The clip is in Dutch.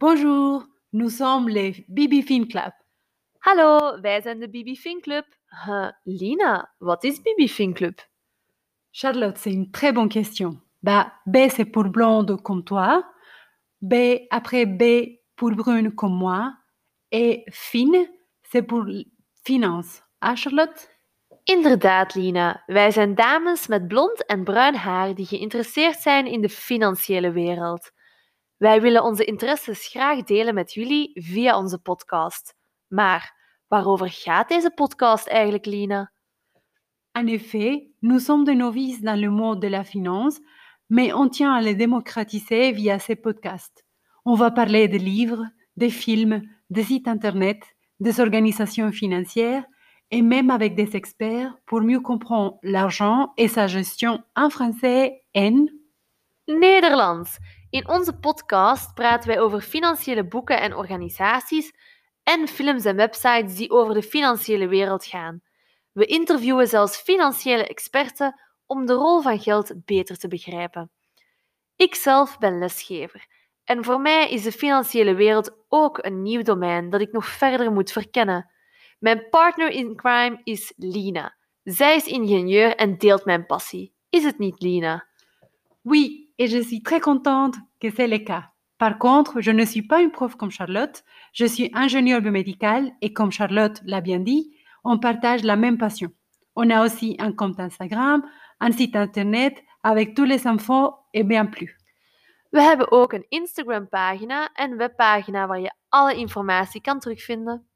Bonjour, nous sommes les Bibi Fin Club. Hallo, wij zijn de Bibi Fin Club. Lina, wat is Bibi Fin Club? Charlotte, c'est une très bonne question. Bah, B, c'est pour blonde comme toi. B, après B, pour brune comme moi. Et fine, c'est pour finance. Ah, Charlotte? Inderdaad, Lina. Wij zijn dames met blond en bruin haar die geïnteresseerd zijn in de financiële wereld. Wij willen onze interesses graag delen met jullie via onze podcast. Maar waarover gaat deze podcast eigenlijk, Lina? En effet, nous sommes des novices dans le monde de la finance, mais on tient à les démocratiser via ces podcasts. On va parler de livres, des films, des sites internet, des organisations financières et même avec des experts pour mieux comprendre l'argent et sa gestion en français en Nederlands. In onze podcast praten wij over financiële boeken en organisaties en films en websites die over de financiële wereld gaan. We interviewen zelfs financiële experten om de rol van geld beter te begrijpen. Ikzelf ben lesgever en voor mij is de financiële wereld ook een nieuw domein dat ik nog verder moet verkennen. Mijn partner in crime is Lina. Zij is ingenieur en deelt mijn passie. Is het niet, Lina? Oui, et je suis très contente que c'est le cas. Par contre, je ne suis pas une prof comme Charlotte, je suis ingénieure biomédicale et comme Charlotte l'a bien dit, on partage la même passion. On a aussi un compte Instagram, un site internet avec tous les infos et bien plus. We hebben ook een Instagram-pagina en webpagina waar je alle informatie kan terugvinden.